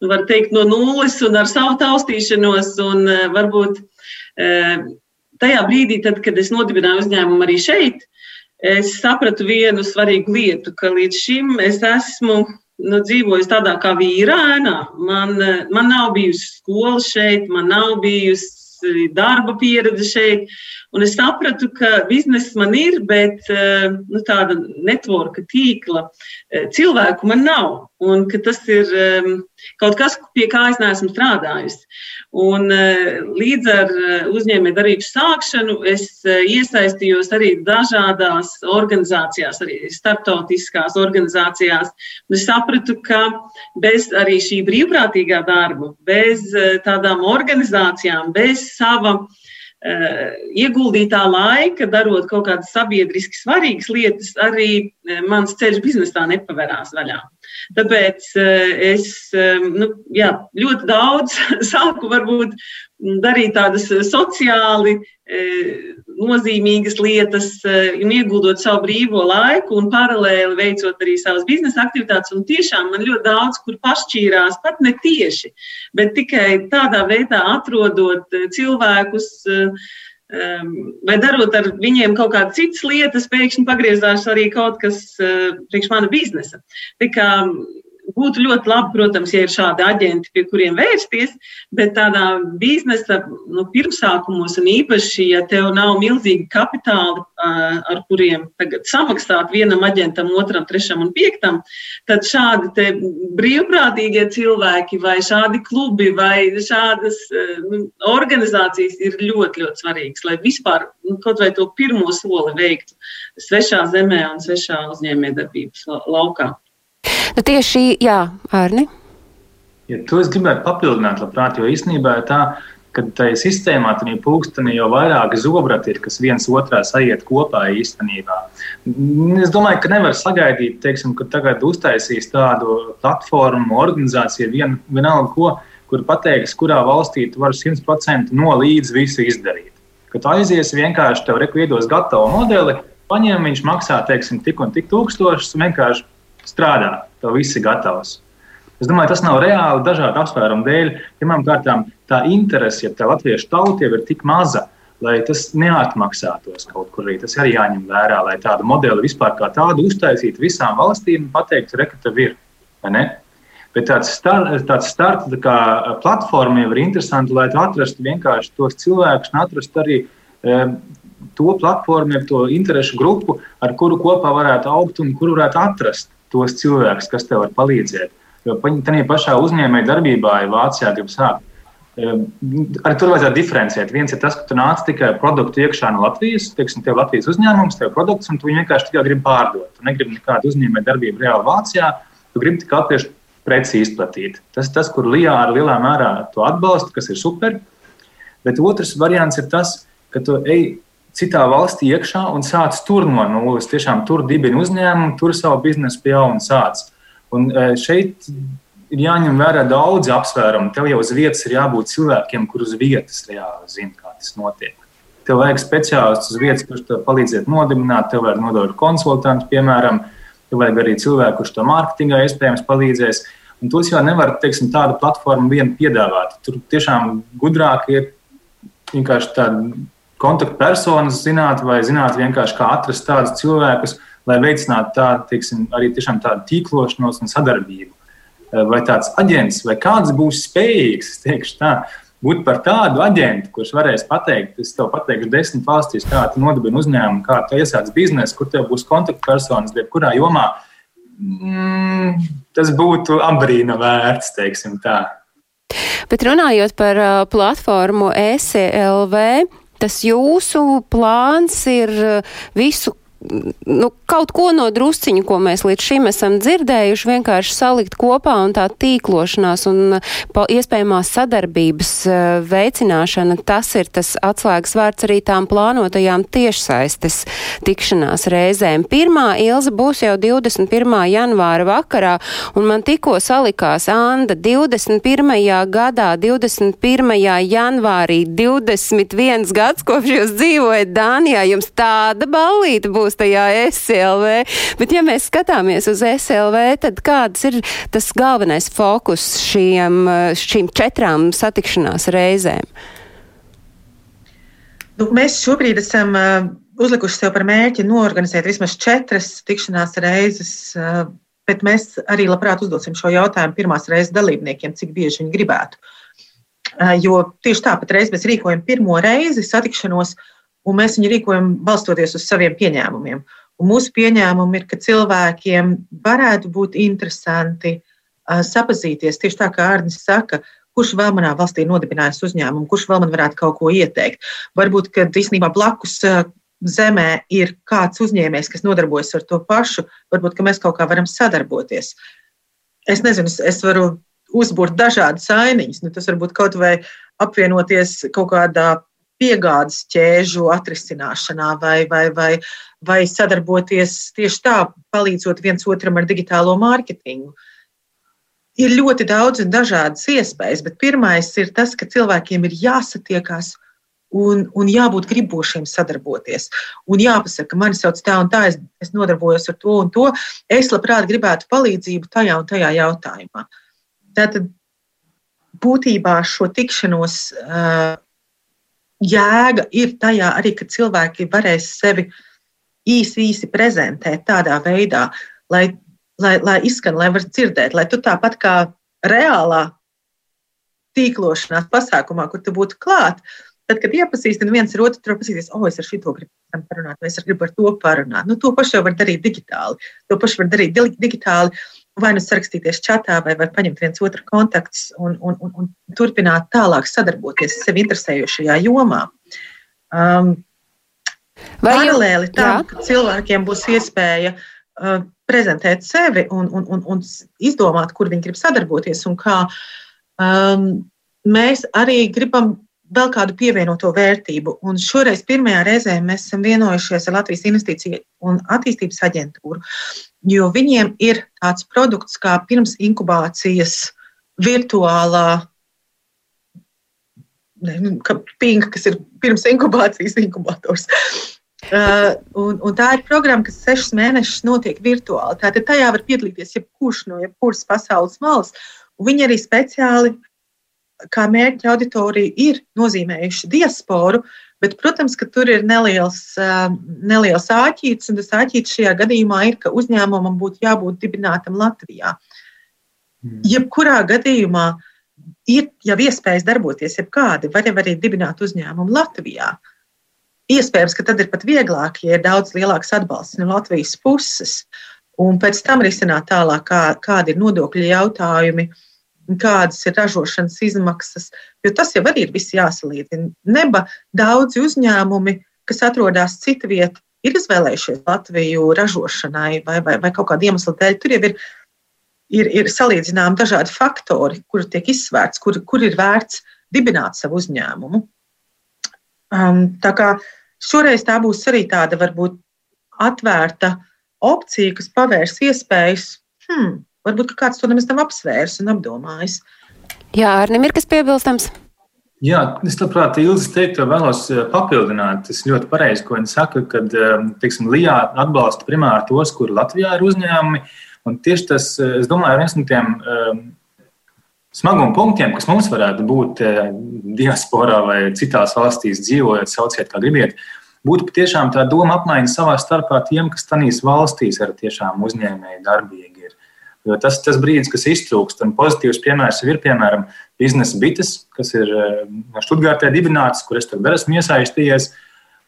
Speaker 4: nu, var teikt, no nulles un ar savu taustīšanos. Un, varbūt tajā brīdī, tad, kad es nodibināju uzņēmumu arī šeit, es sapratu vienu svarīgu lietu, ka līdz šim es esmu nu, dzīvojis tādā kā vīra ēnā. Man, man nav bijusi skola šeit, man nav bijusi darba pieredze šeit. Un es sapratu, ka biznesa man ir, bet nu, tāda netvorka tīkla cilvēku man nav. Un tas ir kaut kas, pie kā es neesmu strādājusi. Un, līdz ar uzņēmēju darbību sākšanu es iesaistījos arī dažādās organizācijās, arī starptautiskās organizācijās. Es sapratu, ka bez arī šī brīvprātīgā darba, bez tādām organizācijām, bez sava ieguldītā laika, darot kaut kādas sabiedriski svarīgas lietas, arī mans ceļš biznesā nepaverās vaļā. Tāpēc es nu, jā, ļoti daudz sāku varbūt darīt tādas sociāli nozīmīgas lietas ieguldot savu brīvo laiku un paralēli veicot arī savas biznesa aktivitātes. Un tiešām man ļoti daudz, kur pašķīrās, pat ne tieši, bet tikai tādā veidā atrodot cilvēkus. Vai darot ar viņiem kaut kādas citas lietas, pēkšņi pagriezās arī kaut kas priekš mana biznesa. Tā kā Būtu ļoti labi, protams, ja ir šādi aģenti, pie kuriem vērsties, bet tādā biznesa nu, pirmsākumos, un īpaši, ja tev nav milzīgi kapitāli, ar kuriem samaksāt vienam aģentam, otram, trešam un piektam, tad šādi brīvprātīgie cilvēki vai šādi klubi vai šādas nu, organizācijas ir ļoti, ļoti svarīgas, lai vispār nu, kaut vai to pirmo soli veiktu svešā zemē un svešā uzņēmējdarbības laukā.
Speaker 1: Nu, tieši jā, Arni.
Speaker 5: Ja, to es gribētu papildināt, labprāt, jo īstenībā tā, ka tajā sistēmā, tajā pulkstenī jau vairāk zobrati ir, kas viens otrā sajiet kopā īstenībā. Es domāju, ka nevar sagaidīt, teiksim, ka tagad uztaisīs tādu platformu, organizāciju, vien, vienalga ko, kur pateiks, kurā valstī tu vari 100% no līdz visu izdarīt. Kad aizies vienkārši tev reku iedos gatavu modeli, paņem, viņš maksā, teiksim, tik un tik tūkstošus, vienkārši strādā, to viss ir gatavs. Es domāju, tas nav reāli dažādu apsvērumu dēļ. Pirmkārt, tā interese, ja tā latviešu tauta jau ir tik maza, lai tas neatmaksātos kaut kur arī. Tas arī jāņem vērā, lai tādu modeli vispār kā tādu uztaisītu visām valstīm un pateiktu, re, ka tev ir. Bet tāds, star, tāds starta tā platforma jau ir interesanti, lai tu atrastu vienkārši tos cilvēkus un atrastu arī um, to platformu, to interesu grupu, ar kuru kopā varētu augt un kuru varētu atrast tos cilvēkus, kas tev var palīdzēt. Jo tādā pašā uzņēmēja darbībā, ja Vācijā grib sākt, arī tur vajadzētu diferencēt. Viens ir tas, ka tu nāc tikai produktu iekšā no Latvijas, teiksim, tev Latvijas uzņēmums, tev produkts, un tu viņu vienkārši tikai gribi pārdot. Tu negribi nekādu uzņēmēju darbību reāli Vācijā, tu gribi tikai latviešu preci izplatīt. Tas ir tas, kur Lijā ar lielā mērā to atbalsta, kas ir super. Bet otrs variants ir tas, ka tu ej citā valstī iekšā un sāc tur no nulles. Tiešām tur dibina uzņēmumu, tur savu biznesu pie jauna sāc. Un e, šeit ir jāņem vērā daudz apsvērumu. Tev jau uz vietas ir jābūt cilvēkiem, kurus vietas reāli zina, kā tas notiek. Tev vajag speciālistus uz vietas, kurš tev palīdzēt nodibināt, tev vajag nodot konsultantu, piemēram, tev vajag arī cilvēku, kurš to mārketingā iespējams palīdzēs. Un tos jau nevar, teiksim, tādu platformu vien piedāvāt. Tur tiešām gudrāk ir vienkārši tāda kontaktpersonas zināt, vai zināt vienkārši kā atrast tādus cilvēkus, lai veicinātu tādu, teiksim, arī tiešām tādu tīklošanos un sadarbību. Eh, vai tāds aģents, vai kāds būs spējīgs, teikšu tā, būt par tādu aģentu, kurš varēs pateikt, es tev pateikšu desmit valstīs, kā tu nodibini uzņēmumu, kā tu iesāc biznesu, kur tev būs kontaktpersonas, jebkurā jomā. Mm, tas būtu abrīna vērts, teiksim tā.
Speaker 1: Bet runājot par uh, platformu ECLV, tas jūsu plāns ir eh, visu nu, kaut ko no drusciņu, ko mēs līdz šim esam dzirdējuši, vienkārši salikt kopā un tā tīklošanās un pa, iespējamās sadarbības uh, veicināšana, tas ir tas atslēgas vārds arī tām plānotajām tiešsaistes tikšanās reizēm. Pirmā ilza būs jau 21. janvāra vakarā, un man tikko salikās Anda 21. gadā, 21. janvārī, 21 gads, kopš jūs dzīvojat Dānijā, jums tāda ballīta būs būs tajā SLV. Bet, ja mēs skatāmies uz SLV, tad kāds ir tas galvenais fokus šiem, šīm četrām satikšanās reizēm?
Speaker 6: Nu, mēs šobrīd esam uh, uzlikuši sev par mērķi norganizēt vismaz četras tikšanās reizes. Uh, bet mēs arī labprāt uzdosim šo jautājumu pirmās reizes dalībniekiem, cik bieži viņi gribētu. Uh, jo tieši tāpat reiz mēs rīkojam pirmo reizi satikšanos, un mēs viņu rīkojam balstoties uz saviem pieņēmumiem. Un mūsu pieņēmumi ir, ka cilvēkiem varētu būt interesanti uh, sapazīties tieši tā, kā Arnis saka, kurš vēl manā valstī nodibinājis uzņēmumu, kurš vēl man varētu kaut ko ieteikt. Varbūt, ka īstenībā blakus uh, zemē ir kāds uzņēmējs, kas nodarbojas ar to pašu, varbūt mēs kaut kā varam sadarboties. Es nezinu, es varu uzbūvēt dažādas ainiņas. Nu, tas var būt kaut vai apvienoties kaut kādā piegādes ķēžu atrisināšanā vai, vai, vai, vai sadarboties tieši tā, palīdzot viens otram ar digitālo mārketingu. Ir ļoti daudz un dažādas iespējas, bet pirmais ir tas, ka cilvēkiem ir jāsatiekās un, un jābūt gribošiem sadarboties. Un jāpasaka, mani sauc tā un tā, es, es nodarbojos ar to un to. Es labprāt gribētu palīdzību tajā un tajā jautājumā. Tātad būtībā šo tikšanos uh, jēga ir tajā arī, ka cilvēki varēs sevi īsi, īsi prezentēt tādā veidā, lai, lai, lai izskan, lai var dzirdēt, lai tu tāpat kā reālā tīklošanās pasākumā, kur tu būtu klāt, tad, kad iepazīstina viens ar otru, tur pasīties, o, oh, es ar šito gribu parunāt, vai es gribu ar to parunāt. Nu, to pašu jau var darīt digitāli. To pašu var darīt digitāli vai nu sarakstīties čatā, vai, vai paņemt viens otru kontaktus un, un, un, un turpināt tālāk sadarboties sevi interesējošajā jomā. Um, vai paralēli tam, ka cilvēkiem būs iespēja uh, prezentēt sevi un, un, un, un izdomāt, kur viņi grib sadarboties un kā. Um, mēs arī gribam vēl kādu pievienoto vērtību. Un šoreiz pirmajā reizē mēs esam vienojušies ar Latvijas Investīciju un attīstības aģentūru, jo viņiem ir tāds produkts kā pirms inkubācijas virtuālā. Nu, pinga, kas ir pirms inkubācijas inkubators. Uh, un, un tā ir programma, kas sešus mēnešus notiek virtuāli. Tātad tajā var piedalīties jebkurš no jebkuras pasaules malas. Viņi arī speciāli kā mērķa auditorija ir nozīmējuši diasporu, bet, protams, ka tur ir neliels, neliels āķītis, un tas āķītis šajā gadījumā ir, ka uzņēmumam būtu jābūt dibinātam Latvijā. Mm. Jebkurā gadījumā ir jau iespējas darboties, jebkādi var jau arī dibināt uzņēmumu Latvijā. Iespējams, ka tad ir pat vieglāk, ja ir daudz lielāks atbalsts no Latvijas puses, un pēc tam risināt tālāk, kā, kādi ir nodokļu jautājumi, uh, kādas ir ražošanas izmaksas, jo tas jau arī ir viss jāsalīdzina. Neba daudzi uzņēmumi, kas atrodas cita vieta, ir izvēlējušies Latviju ražošanai vai, vai, vai kaut kāda iemesla dēļ. Tur jau ir, ir, ir salīdzināmi dažādi faktori, kur tiek izsvērts, kur, kur ir vērts dibināt savu uzņēmumu. Um, tā kā šoreiz tā būs arī tāda varbūt atvērta opcija, kas pavērs iespējas. Hmm, Varbūt kāds to nemaz nav apsvērs un apdomājis.
Speaker 1: Jā, Arnim ir kas piebilstams.
Speaker 5: Jā, es labprāt Ilzi teiktu, vēlos eh, papildināt. Tas ļoti pareizi, ko viņi saka, kad, eh, teiksim, LIA atbalsta primāri tos, kur Latvijā ir uzņēmumi. Un tieši tas, eh, es domāju, ir viens no tiem um, smaguma punktiem, kas mums varētu būt diasporā vai citās valstīs dzīvojot, sauciet, kā gribiet, būtu patiešām tā doma apmaiņa savā starpā tiem, kas tanīs valstīs ar tiešām uzņēmēju darbīgi Jo tas ir tas brīdis, kas iztrūkst. Un pozitīvs piemērs ir, piemēram, biznesa bites, kas ir Študgārtē eh, dibināts, kur es tur esmu iesaistījies.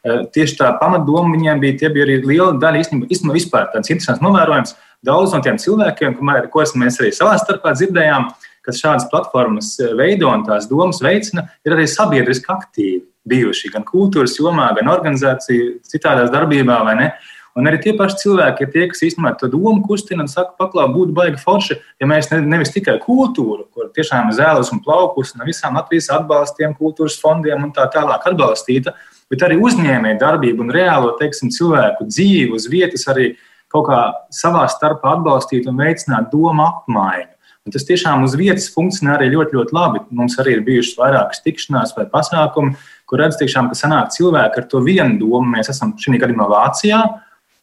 Speaker 5: Eh, tieši tā pamatdoma viņiem bija, tie bija arī liela daļa īstenībā, īstenībā vispār tāds interesants novērojums. Daudz no tiem cilvēkiem, ko mēs arī savā starpā dzirdējām, kas šādas platformas eh, veido un tās domas veicina, ir arī sabiedriski aktīvi bijuši gan kultūras jomā, gan organizāciju citādās darbībā, vai ne? Uh, Un arī tie paši cilvēki ir tie, kas īstenībā to domu kustina un saka, paklā, būtu baigi forši, ja mēs ne, nevis tikai kultūru, kur tiešām zēles un plaukus no visām Latvijas atbalstiem, kultūras fondiem un tā tālāk atbalstīta, bet arī uzņēmēju darbību un reālo, teiksim, cilvēku dzīvi uz vietas arī kaut kā savā starpā atbalstīt un veicināt domu apmaiņu. Un tas tiešām uz vietas funkcionē arī ļoti, ļoti labi. Mums arī ir bijušas vairākas tikšanās vai pasākumi, kur redz, tiešām, ka sanāk cilvēki ar to vienu domu. Mēs esam šī gadījumā Vācijā,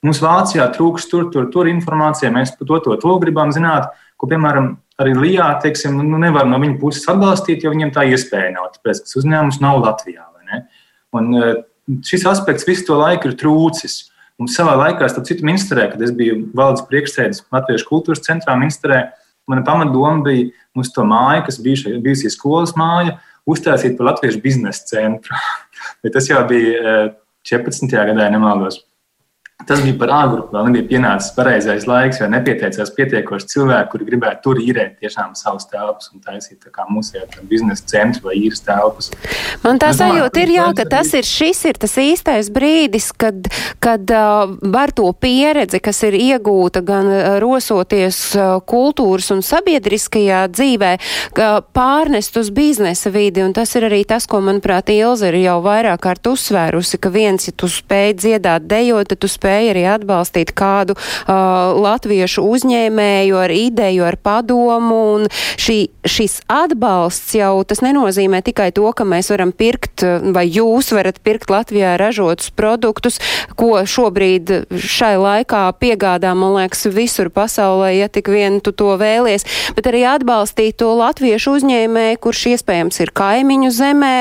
Speaker 5: Mums Vācijā trūks tur, tur, tur informācija, mēs par to, to, to gribam zināt, ko, piemēram, arī Lijā, teiksim, nu, nevar no viņa puses atbalstīt, jo viņiem tā iespēja nav, tāpēc, ka uzņēmums nav Latvijā. Un e, šis aspekts visu to laiku ir trūcis. Mums savā laikā, starp citu, ministrē, kad es biju valdes priekšsēdis Latviešu kultūras centrā ministrē, mana pamatdoma bija mums to māju, kas bija bijusi skolas māja, uztaisīt par Latviešu biznesa centru. Bet tas jau bija 14. E, gadā, nemaldos. Tas bija par agru, vēl nebija pienācis pareizais laiks, vai nepieteicās pietiekoši cilvēki, kuri gribētu tur īrēt tiešām savus telpas un taisīt kā mūsu biznesa centru vai īres telpas.
Speaker 1: Man tā sajūta ir, jā, ka tas ir šis ir tas īstais brīdis, kad, kad uh, var to pieredzi, kas ir iegūta gan rosoties uh, kultūras un sabiedriskajā dzīvē, pārnest uz biznesa vidi, un tas ir arī tas, ko, manuprāt, Ilze ir jau vairāk kārt uzsvērusi, ka viens, ja tu spēj dziedāt, dejot, tad tu spēj spēja arī atbalstīt kādu uh, latviešu uzņēmēju ar ideju, ar padomu. Un šī, šis atbalsts jau tas nenozīmē tikai to, ka mēs varam pirkt vai jūs varat pirkt Latvijā ražotus produktus, ko šobrīd šai laikā piegādā, man liekas, visur pasaulē, ja tik vien tu to vēlies, bet arī atbalstīt to latviešu uzņēmēju, kurš iespējams ir kaimiņu zemē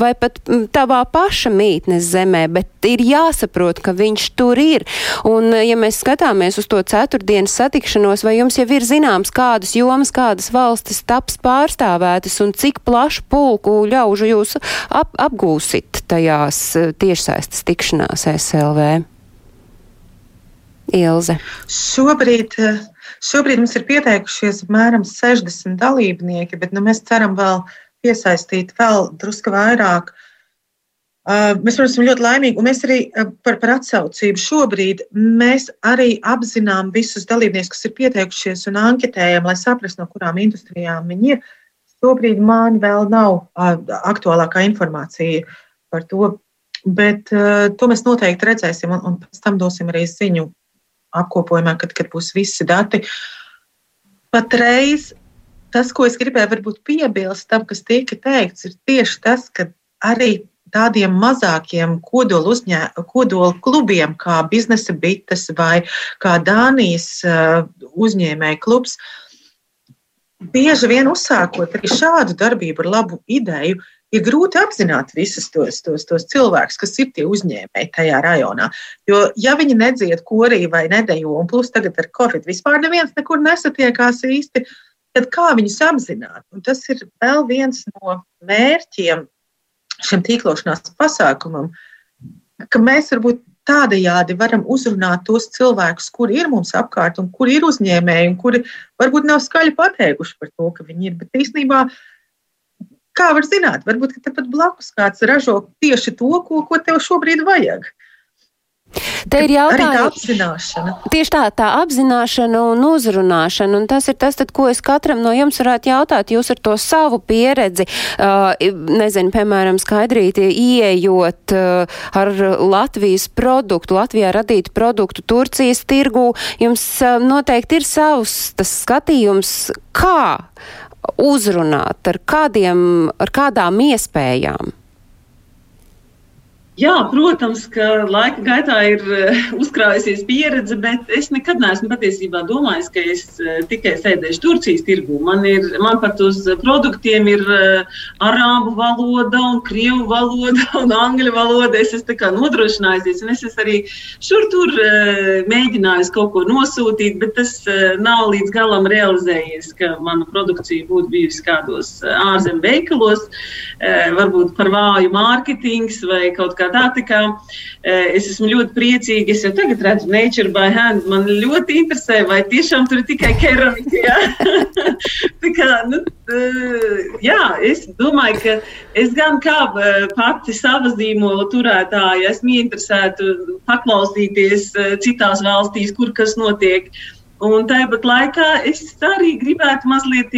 Speaker 1: vai pat tavā paša mītnes zemē, bet ir jāsaprot, ka viņš tur ir ir. Un, ja mēs skatāmies uz to ceturtdienas satikšanos, vai jums jau ir zināms, kādas jomas, kādas valstis taps pārstāvētas un cik plašu pulku ļaužu jūs ap, apgūsit tajās eh, tiešsaistes tikšanās SLV? Ilze.
Speaker 6: Šobrīd, eh, šobrīd mums ir pieteikušies apmēram 60 dalībnieki, bet nu, mēs ceram vēl piesaistīt vēl drusku vairāk. Uh, mēs, protams, esam ļoti laimīgi, un mēs arī uh, par, par atsaucību šobrīd mēs arī apzinām visus dalībniekus, kas ir pieteikušies un anketējam, lai saprastu, no kurām industrijām viņi ir. Šobrīd man vēl nav uh, aktuālākā informācija par to, bet to mēs noteikti redzēsim, un, un pēc tam dosim arī ziņu apkopojumā, kad, kad būs visi dati. Patreiz tas, ko es gribēju piebilst tam, kas tika teikts, ir tieši tas, ka arī tādiem mazākiem kodolu, uzņē, kodolu klubiem, kā biznesa bites vai kā Dānijas uh, uzņēmēja klubs, bieži vien uzsākot arī šādu darbību ar labu ideju, ir grūti apzināt visus tos, tos, tos cilvēkus, kas ir tie uzņēmēji tajā rajonā. Jo, ja viņi nedzied korī vai nedejo, un plus tagad ar Covid vispār neviens nekur nesatiekās īsti, tad kā viņus apzināt? Un tas ir vēl viens no mērķiem šim tīklošanās pasākumam, ka mēs varbūt tādējādi varam uzrunāt tos cilvēkus, kuri ir mums apkārt un kuri ir uzņēmēji, un kuri varbūt nav skaļi pateikuši par to, ka viņi ir. Bet īstenībā, kā var zināt, varbūt tepat blakus kāds ražo tieši to, ko, ko tev šobrīd vajag.
Speaker 1: Te ir jautājums. Tieši tā, tā apzināšana un uzrunāšana, un tas ir tas, tad, ko es katram no jums varētu jautāt. Jūs ar to savu pieredzi, uh, nezinu, piemēram, skaidrīti ieejot uh, ar Latvijas produktu, Latvijā radītu produktu Turcijas tirgū, jums uh, noteikti ir savs tas skatījums, kā uzrunāt, ar, kādiem, ar kādām iespējām.
Speaker 4: Jā, protams, ka laika gaitā ir uh, uzkrājusies pieredze, bet es nekad neesmu patiesībā domājis, ka es uh, tikai sēdēšu Turcijas tirgū. Man, ir, man pat uz produktiem ir uh, arābu valoda, un krievu valoda un angļu valoda. Es esmu nodrošinājusies, un es esmu arī šur tur mēģinājis kaut ko nosūtīt, bet tas nav līdz galam realizējies, ka mana produkcija būtu bijusi kādos ārzemju veikalos, varbūt par vāju mārketings vai kaut kā tā. tā kā, es esmu ļoti priecīga. Es jau tagad redzu Nature by Hand. Man ļoti interesē, vai tiešām tur ir tikai keramika. Jā, kā, nu, jā es domāju, ka es gan kā pati savas zīmola turētāja esmu interesēta paklausīties citās valstīs, kur kas notiek. Un tāpat laikā es arī gribētu mazliet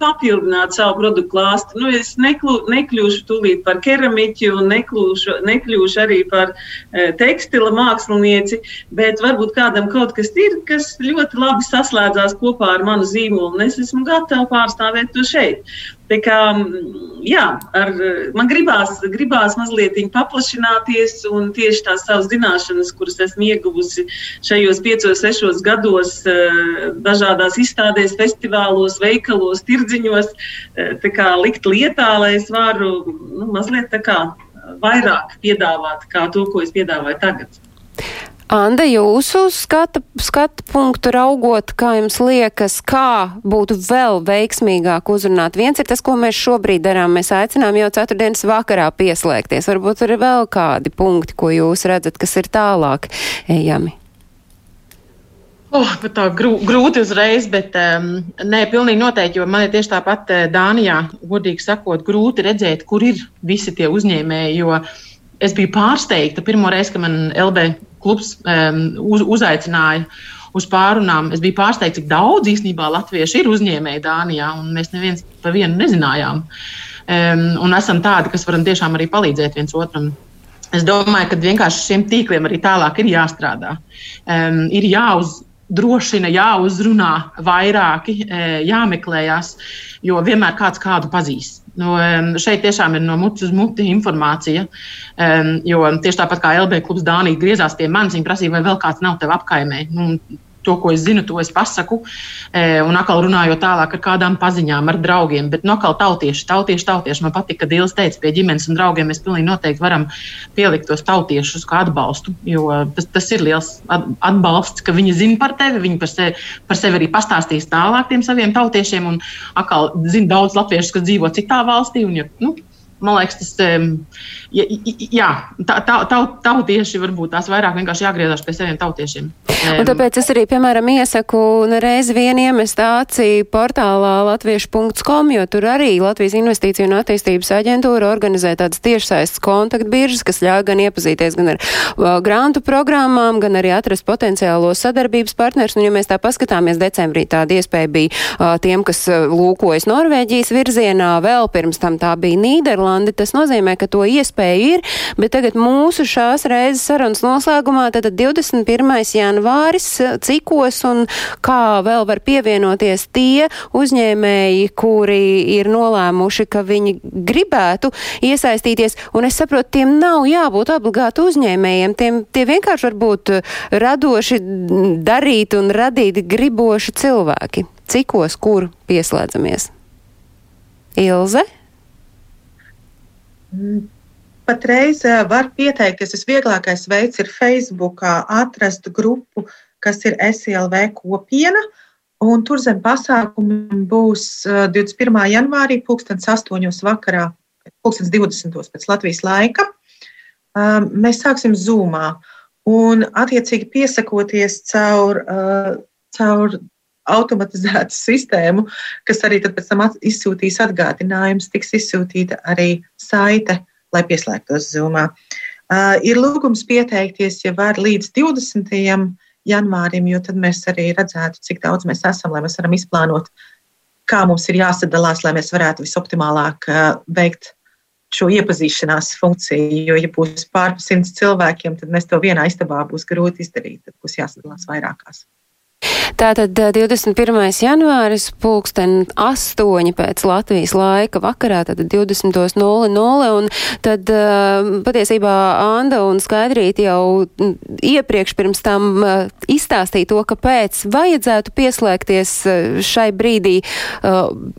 Speaker 4: papildināt savu produktu klāstu. Nu, es neklu, nekļūšu tūlīt par keramiķu un nekļūšu, nekļūšu arī par e, tekstila mākslinieci, bet varbūt kādam kaut kas ir, kas ļoti labi saslēdzās kopā ar manu zīmolu, un es esmu gatava pārstāvēt to šeit. Tā kā, jā, ar, man gribās, gribās mazliet paplašināties, un tieši tās savas zināšanas, kuras esmu ieguvusi šajos piecos, sešos gados, eh, dažādās izstādēs, festivālos, veikalos, tirdziņos, eh, kā, likt lietā, lai es varu nu, mazliet kā, vairāk piedāvāt kā to, ko es piedāvāju tagad.
Speaker 1: Anda, jūsu skata, skata punktu raugot, kā jums liekas, kā būtu vēl veiksmīgāk uzrunāt? Viens ir tas, ko mēs šobrīd darām. Mēs aicinām jau ceturtdienas vakarā pieslēgties. Varbūt ir vēl kādi punkti, ko jūs redzat, kas ir tālāk ejami.
Speaker 2: Oh, tā grū, grūti uzreiz, bet um, nē, pilnīgi noteikti. Man ir tieši tāpat uh, Dānijā, godīgi sakot, grūti redzēt, kur ir visi tie uzņēmēji. Jo es biju pārsteigta pirmo reizi, kad man LB klubs uz, uzaicināja uz pārunām. Es biju pārsteigta, cik daudz īstenībā latviešu ir uzņēmēji Dānijā, un mēs neviens par vienu nezinājām. Um, un esam tādi, kas varam tiešām arī palīdzēt viens otram. Es domāju, ka vienkārši šiem tīkliem arī tālāk ir jāstrādā. Um, ir jāuz, drošina, jāuzrunā vairāki, e, jāmeklējas, jo vienmēr kāds kādu pazīst. No, nu, šeit tiešām ir no mutes uz muti informācija. Um, jo tieši tāpat kā LB klubs Dānija griezās pie manis, viņi prasīja, vai vēl kāds nav tev apkaimē. Nu, to, ko es zinu, to es pasaku. E, un atkal runājot tālāk ar kādām paziņām, ar draugiem. Bet no nu, atkal tautieši, tautieši, tautieši. Man patīk, ka Dīls teica, pie ģimenes un draugiem mēs pilnīgi noteikti varam pielikt tos tautiešus kā atbalstu. Jo tas, tas ir liels atbalsts, ka viņi zina par tevi, viņi par sevi, par sevi arī pastāstīs tālāk tiem saviem tautiešiem. Un atkal zina daudz latviešus, kas dzīvo citā valstī. Un, ja, nu, man liekas, tas jā, jā, tā, tautieši varbūt tās vairāk vienkārši jāgriežas pie saviem tautiešiem.
Speaker 1: Un tāpēc es arī, piemēram, iesaku reiz vien iemest acī portālā latviešu.com, jo tur arī Latvijas Investīciju un attīstības aģentūra organizē tādas tiešsaistes kontaktbiržas, kas ļauj gan iepazīties gan ar uh, grantu programmām, gan arī atrast potenciālo sadarbības partners. Un, ja mēs tā paskatāmies, decembrī tāda iespēja bija uh, tiem, kas lūkojas Norvēģijas virzienā, vēl pirms tam tā bija Nīderlanda. Tas nozīmē, ka to iespēju ir, bet tagad mūsu šās reizes sarunas noslēgumā, tad 21. janvārs janvāris, cikos un kā vēl var pievienoties tie uzņēmēji, kuri ir nolēmuši, ka viņi gribētu iesaistīties. Un es saprotu, tiem nav jābūt obligāti uzņēmējiem, tiem tie vienkārši var būt radoši darīt un radīt griboši cilvēki. Cikos, kur pieslēdzamies? Ilze?
Speaker 6: Mm, patreiz eh, var pieteikties. Visvieglākais veids ir Facebookā atrast grupu, kas ir SLV kopiena. Un tur zem pasākumiem būs 21. Eh, janvārī, 2008. vakarā, 2020. pēc Latvijas laika. Um, mēs sāksim zūmā un, attiecīgi, piesakoties caur, caur automatizētu sistēmu, kas arī pēc tam izsūtīs atgādinājumus, tiks izsūtīta arī saite lai pieslēgtos Zoomā. Uh, ir lūgums pieteikties, ja var līdz 20. janvārim, jo tad mēs arī redzētu, cik daudz mēs esam, lai mēs varam izplānot, kā mums ir jāsadalās, lai mēs varētu visoptimālāk uh, veikt šo iepazīšanās funkciju. Jo, ja būs pārpa simts cilvēkiem, tad mēs to vienā istabā būs grūti izdarīt. Tad būs jāsadalās vairākās.
Speaker 1: Tātad 21. janvāris pulksten 8 pēc Latvijas laika vakarā, tad 20.00, un tad patiesībā Anda un Skaidrīt jau iepriekš pirms tam izstāstīja to, kāpēc vajadzētu pieslēgties šai brīdī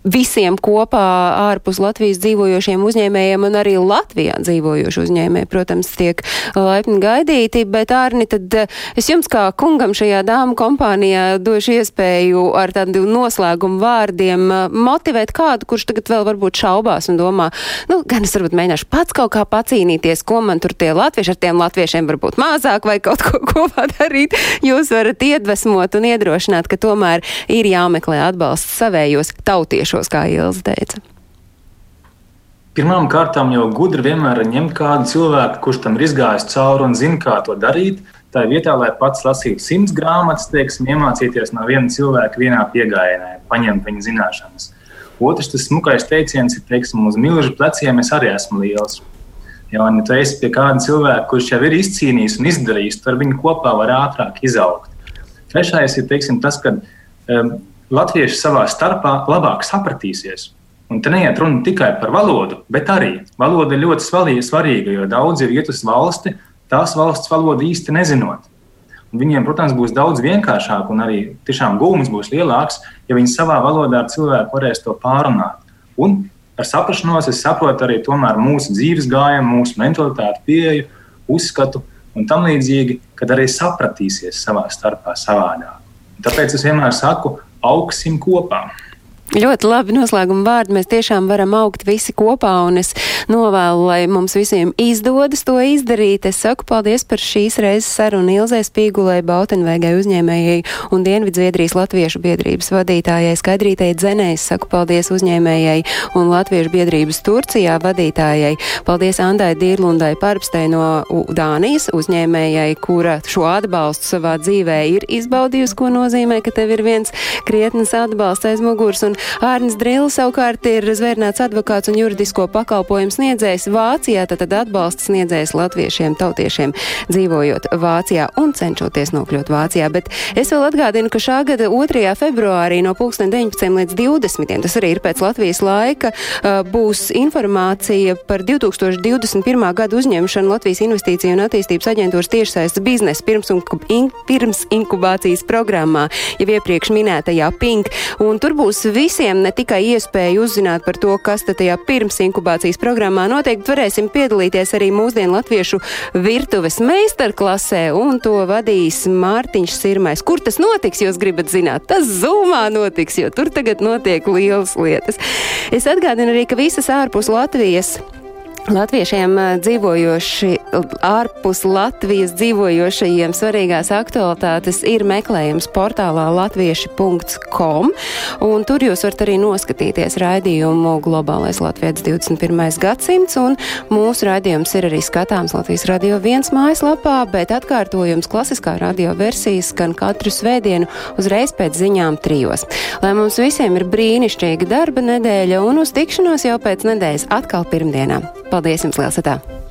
Speaker 1: visiem kopā ārpus Latvijas dzīvojošiem uzņēmējiem un arī Latvijā dzīvojoši uzņēmēji, protams, tiek laipni gaidīti, bet Ārni, tad es jums kā kungam šajā dāmu kompānijā došu iespēju ar tādu noslēgumu vārdiem motivēt kādu, kurš tagad vēl varbūt šaubās un domā, nu, gan es varbūt mēģināšu pats kaut kā pacīnīties, ko man tur tie latvieši ar tiem latviešiem varbūt mazāk vai kaut ko kopā darīt. Jūs varat iedvesmot un iedrošināt, ka tomēr ir jāmeklē atbalsts savējos tautiešos, kā Ilza teica.
Speaker 5: Pirmām kārtām jau gudri vienmēr ir ņemt kādu cilvēku, kurš tam ir izgājis cauri un zina, kā to darīt. Tā vietā, lai pats lasītu simts grāmatas, teiksim, iemācīties no viena cilvēka vienā piegājienā, paņemt viņa zināšanas. Otrs, tas smukais teiciens ir, teiksim, uz milzu pleciem es arī esmu liels. Ja, un, ja tu esi pie kāda cilvēka, kurš jau ir izcīnījis un izdarījis, tad ar viņu kopā var ātrāk izaugt. Trešais ir teiksim, tas, ka um, latvieši savā starpā labāk sapratīsies. Un te neiet runa tikai par valodu, bet arī valoda ir ļoti svarīga, jo daudzi ir iet uz valsti, tās valsts valodu īsti nezinot. Un viņiem, protams, būs daudz vienkāršāk un arī tiešām gūmas būs lielāks, ja viņi savā valodā ar cilvēku varēs to pārunāt. Un ar saprašanos es saprotu arī mūsu dzīves gājumu, mūsu mentalitāti, pieeju, uzskatu un tam līdzīgi, kad arī sapratīsies savā starpā savādāk. Tāpēc es vienmēr saku, augsim kopā.
Speaker 1: Ļoti labi noslēguma vārdi. Mēs tiešām varam augt visi kopā, un es novēlu, lai mums visiem izdodas to izdarīt. Es saku paldies par šīs reizes sarunu Ilzē Spīgulai, Bautenvēgai uzņēmējai un Dienvidzviedrijas Latviešu biedrības vadītājai Skaidrītei Dzenei. Es saku paldies uzņēmējai un Latviešu biedrības Turcijā vadītājai. Paldies Andai Dīrlundai Parpstei no Dānijas uzņēmējai, kura šo atbalstu savā dzīvē ir izbaudījusi, ko nozīmē, ka tev ir viens krietnes atbalsts aiz muguras. Un Ārnis Drīls savukārt ir zvērnāts advokāts un juridisko pakalpojumu sniedzējs Vācijā, tad atbalsts sniedzējs latviešiem, tautiešiem dzīvojot Vācijā un cenšoties nokļūt Vācijā. Bet es vēl atgādinu, ka šā gada 2. februārī no 19. līdz 20. tas arī ir pēc Latvijas laika, būs informācija par 2021. gadu uzņemšanu Latvijas investīciju un attīstības aģentūras tiešsaistes biznesa pirms, un, in, pirms inkubācijas programmā, jau iepriekš minētajā PINK. Un tur būs visiem ne tikai iespēju uzzināt par to, kas tajā pirms inkubācijas programmā noteikti varēsim piedalīties arī mūsdienu latviešu virtuves meistarklasē, un to vadīs Mārtiņš Sirmais. Kur tas notiks, jūs gribat zināt? Tas Zumā notiks, jo tur tagad notiek lielas lietas. Es atgādinu arī, ka visas ārpus Latvijas Latviešiem dzīvojoši ārpus Latvijas dzīvojošajiem svarīgās aktualitātes ir meklējums portālā latvieši.com, un tur jūs varat arī noskatīties raidījumu Globālais Latvijas 21. gadsimts, un mūsu raidījums ir arī skatāms Latvijas radio viens mājaslapā, bet atkārtojums klasiskā radio versijas skan katru svētdienu uzreiz pēc ziņām trijos. Lai mums visiem ir brīnišķīga darba nedēļa un uz tikšanos jau pēc nedēļas atkal pirmdienā. Paldies jums, Lielsatā!